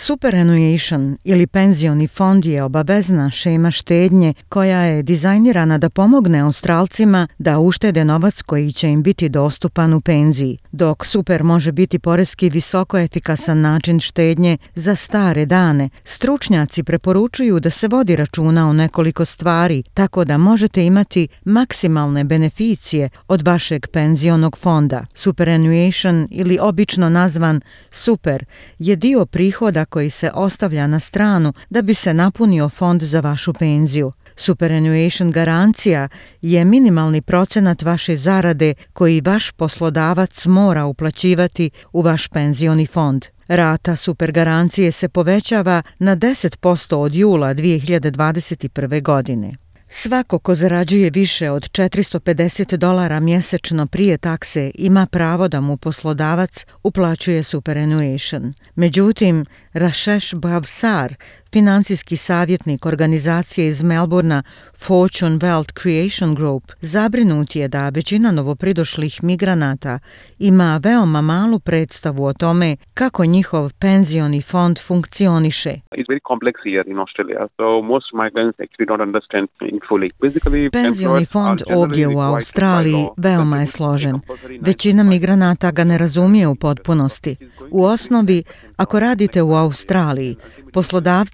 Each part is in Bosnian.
Superannuation ili penzioni fond je obavezna šema štednje koja je dizajnirana da pomogne Australcima da uštede novac koji će im biti dostupan u penziji. Dok super može biti poreski visoko efikasan način štednje za stare dane, stručnjaci preporučuju da se vodi računa o nekoliko stvari tako da možete imati maksimalne beneficije od vašeg penzionog fonda. Superannuation ili obično nazvan super je dio prihoda koji se ostavlja na stranu da bi se napunio fond za vašu penziju. Superannuation garancija je minimalni procenat vaše zarade koji vaš poslodavac mora uplaćivati u vaš penzioni fond. Rata supergarancije se povećava na 10% od jula 2021. godine. Svako ko zarađuje više od 450 dolara mjesečno prije takse ima pravo da mu poslodavac uplaćuje superannuation. Međutim, Rašeš Bavsar, financijski savjetnik organizacije iz Melbourna Fortune Wealth Creation Group, zabrinut je da većina novopridošlih migranata ima veoma malu predstavu o tome kako njihov penzioni fond funkcioniše. Penzioni fond ovdje u Australiji veoma je složen. Većina migranata ga ne razumije u potpunosti. U osnovi, ako radite u Australiji,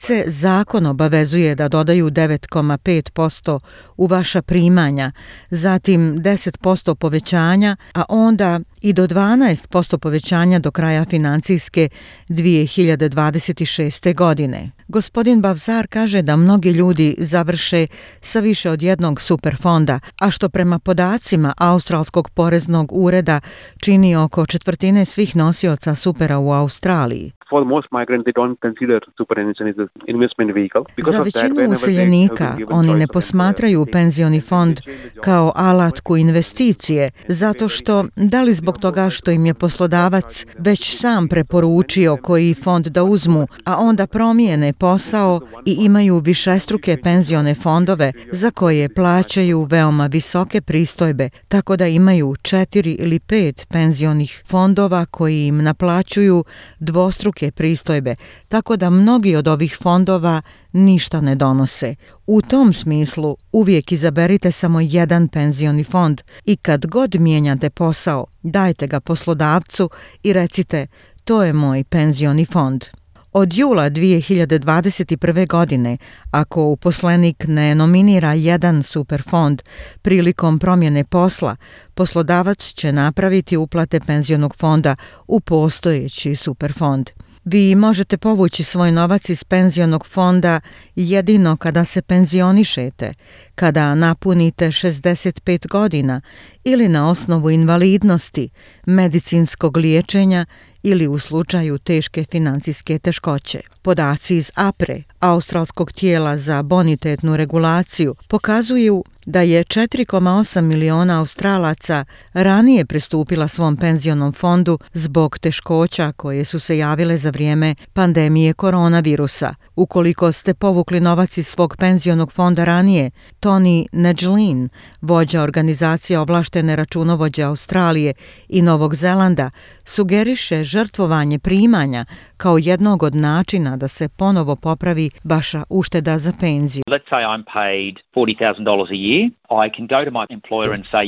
se zakon obavezuje da dodaju 9,5% u vaša primanja, zatim 10% povećanja, a onda i do 12% povećanja do kraja financijske 2026. godine. Gospodin Bavzar kaže da mnogi ljudi završe sa više od jednog superfonda, a što prema podacima Australskog poreznog ureda čini oko četvrtine svih nosioca supera u Australiji for most migrants they don't consider superannuation as an investment vehicle because Za većinu useljenika oni ne posmatraju penzioni fond kao alatku investicije zato što da li zbog toga što im je poslodavac već sam preporučio koji fond da uzmu a onda promijene posao i imaju višestruke penzione fondove za koje plaćaju veoma visoke pristojbe tako da imaju četiri ili pet penzionih fondova koji im naplaćuju dvostruke pristojbe, tako da mnogi od ovih fondova ništa ne donose. U tom smislu uvijek izaberite samo jedan penzioni fond i kad god mijenjate posao, dajte ga poslodavcu i recite to je moj penzioni fond. Od jula 2021. godine, ako uposlenik ne nominira jedan superfond prilikom promjene posla, poslodavac će napraviti uplate penzionog fonda u postojeći superfond. Vi možete povući svoj novac iz penzionog fonda jedino kada se penzionišete, kada napunite 65 godina ili na osnovu invalidnosti, medicinskog liječenja ili u slučaju teške financijske teškoće. Podaci iz APRE, Australskog tijela za bonitetnu regulaciju, pokazuju da je 4,8 miliona Australaca ranije pristupila svom penzionom fondu zbog teškoća koje su se javile za vrijeme pandemije koronavirusa. Ukoliko ste povukli novac iz svog penzionog fonda ranije, Tony Nedžlin, vođa organizacije ovlaštene računovođe Australije i Novog Zelanda, sugeriše žrtvovanje primanja kao jednog od načina da se ponovo popravi vaša ušteda za penziju. Let's say I'm paid $40,000 a year.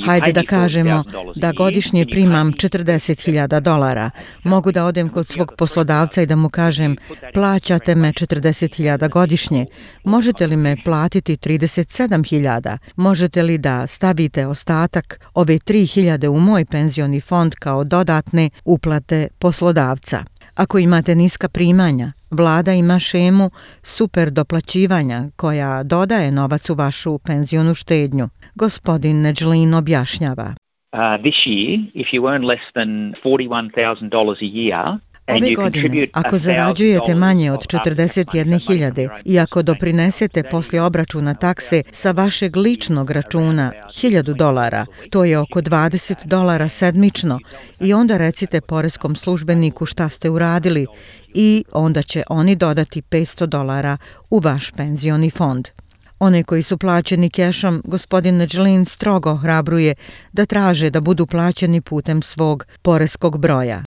Hajde da kažemo da godišnje primam 40.000 dolara. Mogu da odem kod svog poslodavca i da mu kažem plaćate me 40.000 godišnje. Možete li me platiti 37.000? Možete li da stavite ostatak ove 3.000 u moj penzioni fond kao dodatne uplate poslodavca? Ako imate niska primanja, vlada ima šemu super doplaćivanja koja dodaje novac u vašu penzionu štednju. Gospodin Neđlin objašnjava. Uh, this year, if you earn less than $41,000 a year, Ove godine, ako zarađujete manje od 41.000 i ako doprinesete poslije obračuna takse sa vašeg ličnog računa 1.000 dolara, to je oko 20 dolara sedmično i onda recite poreskom službeniku šta ste uradili i onda će oni dodati 500 dolara u vaš penzioni fond. One koji su plaćeni kešom, gospodin Neđlin strogo hrabruje da traže da budu plaćeni putem svog poreskog broja.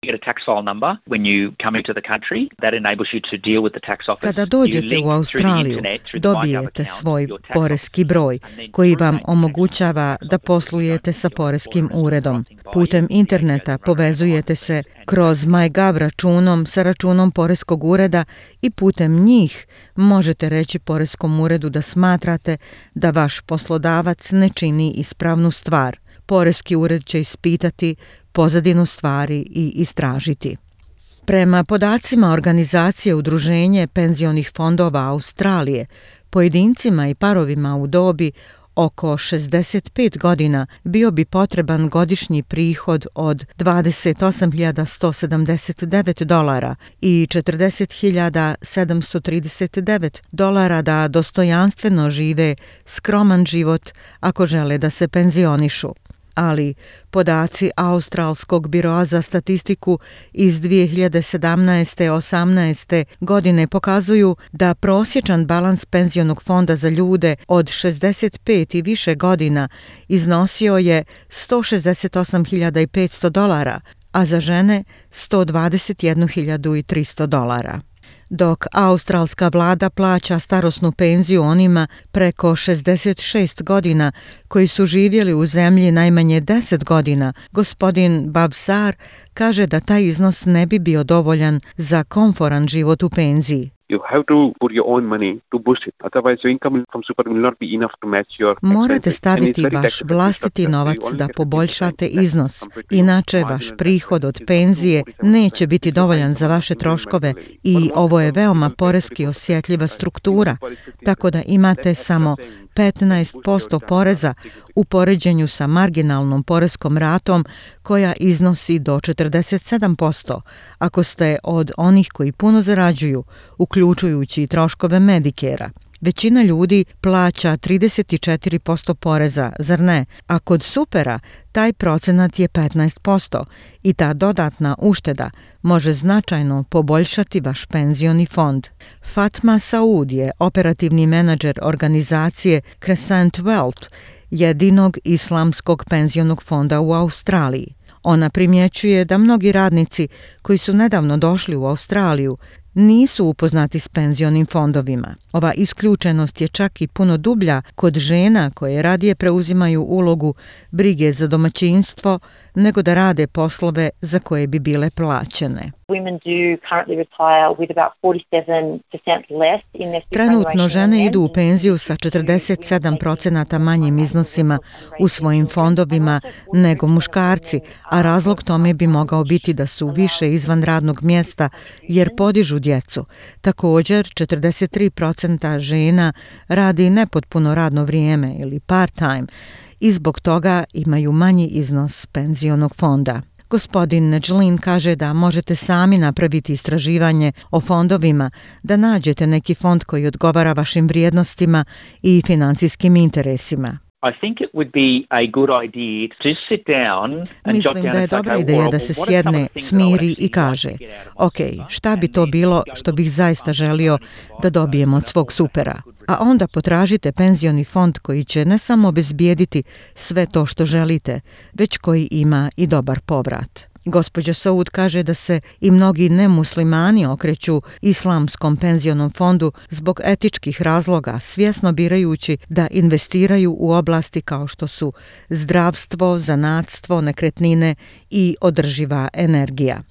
Kada dođete u Australiju, dobijete svoj poreski broj koji vam omogućava da poslujete sa poreskim uredom. Putem interneta povezujete se kroz MyGov računom sa računom poreskog ureda i putem njih možete reći poreskom uredu da smatrate da vaš poslodavac ne čini ispravnu stvar. Poreski ured će ispitati pozadinu stvari i istražiti. Prema podacima organizacije Udruženje penzionih fondova Australije, pojedincima i parovima u dobi oko 65 godina bio bi potreban godišnji prihod od 28.179 dolara i 40.739 dolara da dostojanstveno žive skroman život ako žele da se penzionišu ali podaci Australskog biroa za statistiku iz 2017-18. godine pokazuju da prosječan balans penzionog fonda za ljude od 65 i više godina iznosio je 168.500 dolara, a za žene 121.300 dolara dok australska vlada plaća starosnu penziju onima preko 66 godina koji su živjeli u zemlji najmanje 10 godina, gospodin Babsar kaže da taj iznos ne bi bio dovoljan za komforan život u penziji. You have to put your own money to boost it. Otherwise, your income from super will not be enough to match your Morate staviti vaš vlastiti novac da poboljšate iznos. Inače, vaš prihod od penzije neće biti dovoljan za vaše troškove i ovo je veoma poreski osjetljiva struktura, tako da imate samo 15% poreza u poređenju sa marginalnom poreskom ratom koja iznosi do 47% ako ste od onih koji puno zarađuju, uključujući i troškove Medikera. Većina ljudi plaća 34% poreza, zar ne? A kod supera taj procenat je 15% i ta dodatna ušteda može značajno poboljšati vaš penzioni fond. Fatma Saud je operativni menadžer organizacije Crescent Wealth, jedinog islamskog penzionog fonda u Australiji. Ona primjećuje da mnogi radnici koji su nedavno došli u Australiju nisu upoznati s penzionim fondovima. Ova isključenost je čak i puno dublja kod žena koje radije preuzimaju ulogu brige za domaćinstvo nego da rade poslove za koje bi bile plaćene. Trenutno žene idu u penziju sa 47% manjim iznosima u svojim fondovima nego muškarci, a razlog tome bi mogao biti da su više izvan radnog mjesta jer podižu djecu. Također, 43% žena radi nepotpuno radno vrijeme ili part-time i zbog toga imaju manji iznos penzionog fonda. Gospodin Neđlin kaže da možete sami napraviti istraživanje o fondovima, da nađete neki fond koji odgovara vašim vrijednostima i financijskim interesima. Mislim da je dobra ideja da se sjedne, smiri i kaže ok, šta bi to bilo što bih zaista želio da dobijem od svog supera? A onda potražite penzioni fond koji će ne samo obezbijediti sve to što želite, već koji ima i dobar povrat. Gospođa Saud kaže da se i mnogi nemuslimani okreću islamskom penzionom fondu zbog etičkih razloga, svjesno birajući da investiraju u oblasti kao što su zdravstvo, zanatstvo, nekretnine i održiva energija.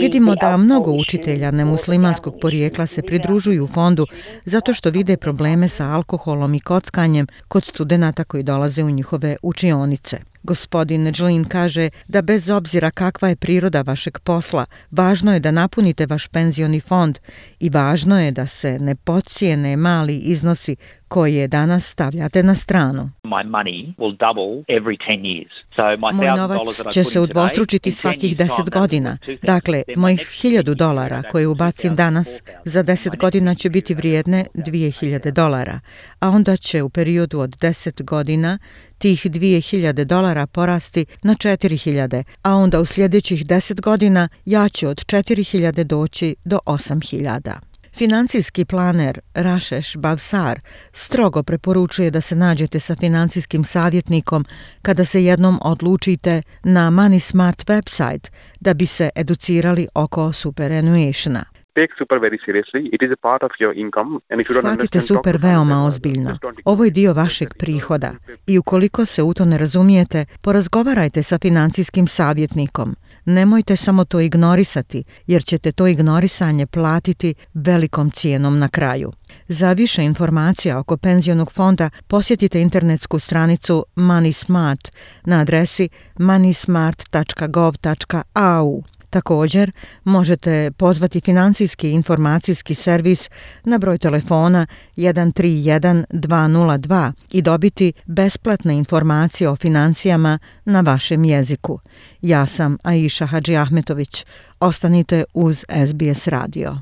Vidimo da mnogo učitelja nemuslimanskog porijekla se pridružuju fondu zato što vide probleme sa alkoholom i kockanjem kod studenta koji dolaze u njihove učionice. Gospodin Neđlin kaže da bez obzira kakva je priroda vašeg posla, važno je da napunite vaš penzioni fond i važno je da se ne pocijene mali iznosi koje danas stavljate na stranu. My money will double every 10 years. So my Moj $1,000 novac će se udvostručiti today, in 10 svakih years' time, 10 that will godina. be $2,000. Dakle, mojih next 1000 year, dolara koje ubacim 2,000, danas za 10 My godina će biti vrijedne that will be 2000 dolara, a onda će u periodu od 10 godina tih 2000 dolara porasti na 4000, a onda u sljedećih 10 godina ja ću od 4000 doći do 8000. Financijski planer Rašeš Bavsar strogo preporučuje da se nađete sa financijskim savjetnikom kada se jednom odlučite na Money Smart website da bi se educirali oko superannuationa. Take super very seriously. It is a part of your income. And if you don't Shvatite super veoma else. ozbiljno. Ovo je dio vašeg prihoda i ukoliko se u to ne razumijete, porazgovarajte sa financijskim savjetnikom. Nemojte samo to ignorisati, jer ćete to ignorisanje platiti velikom cijenom na kraju. Za više informacija oko penzionog fonda posjetite internetsku stranicu MoneySmart na adresi moneysmart.gov.au. Također, možete pozvati financijski informacijski servis na broj telefona 131 202 i dobiti besplatne informacije o financijama na vašem jeziku. Ja sam Aisha Hadži Ahmetović. Ostanite uz SBS radio.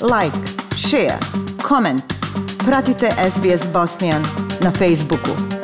Like, share, comment. Pratite SBS Bosnian na Facebooku.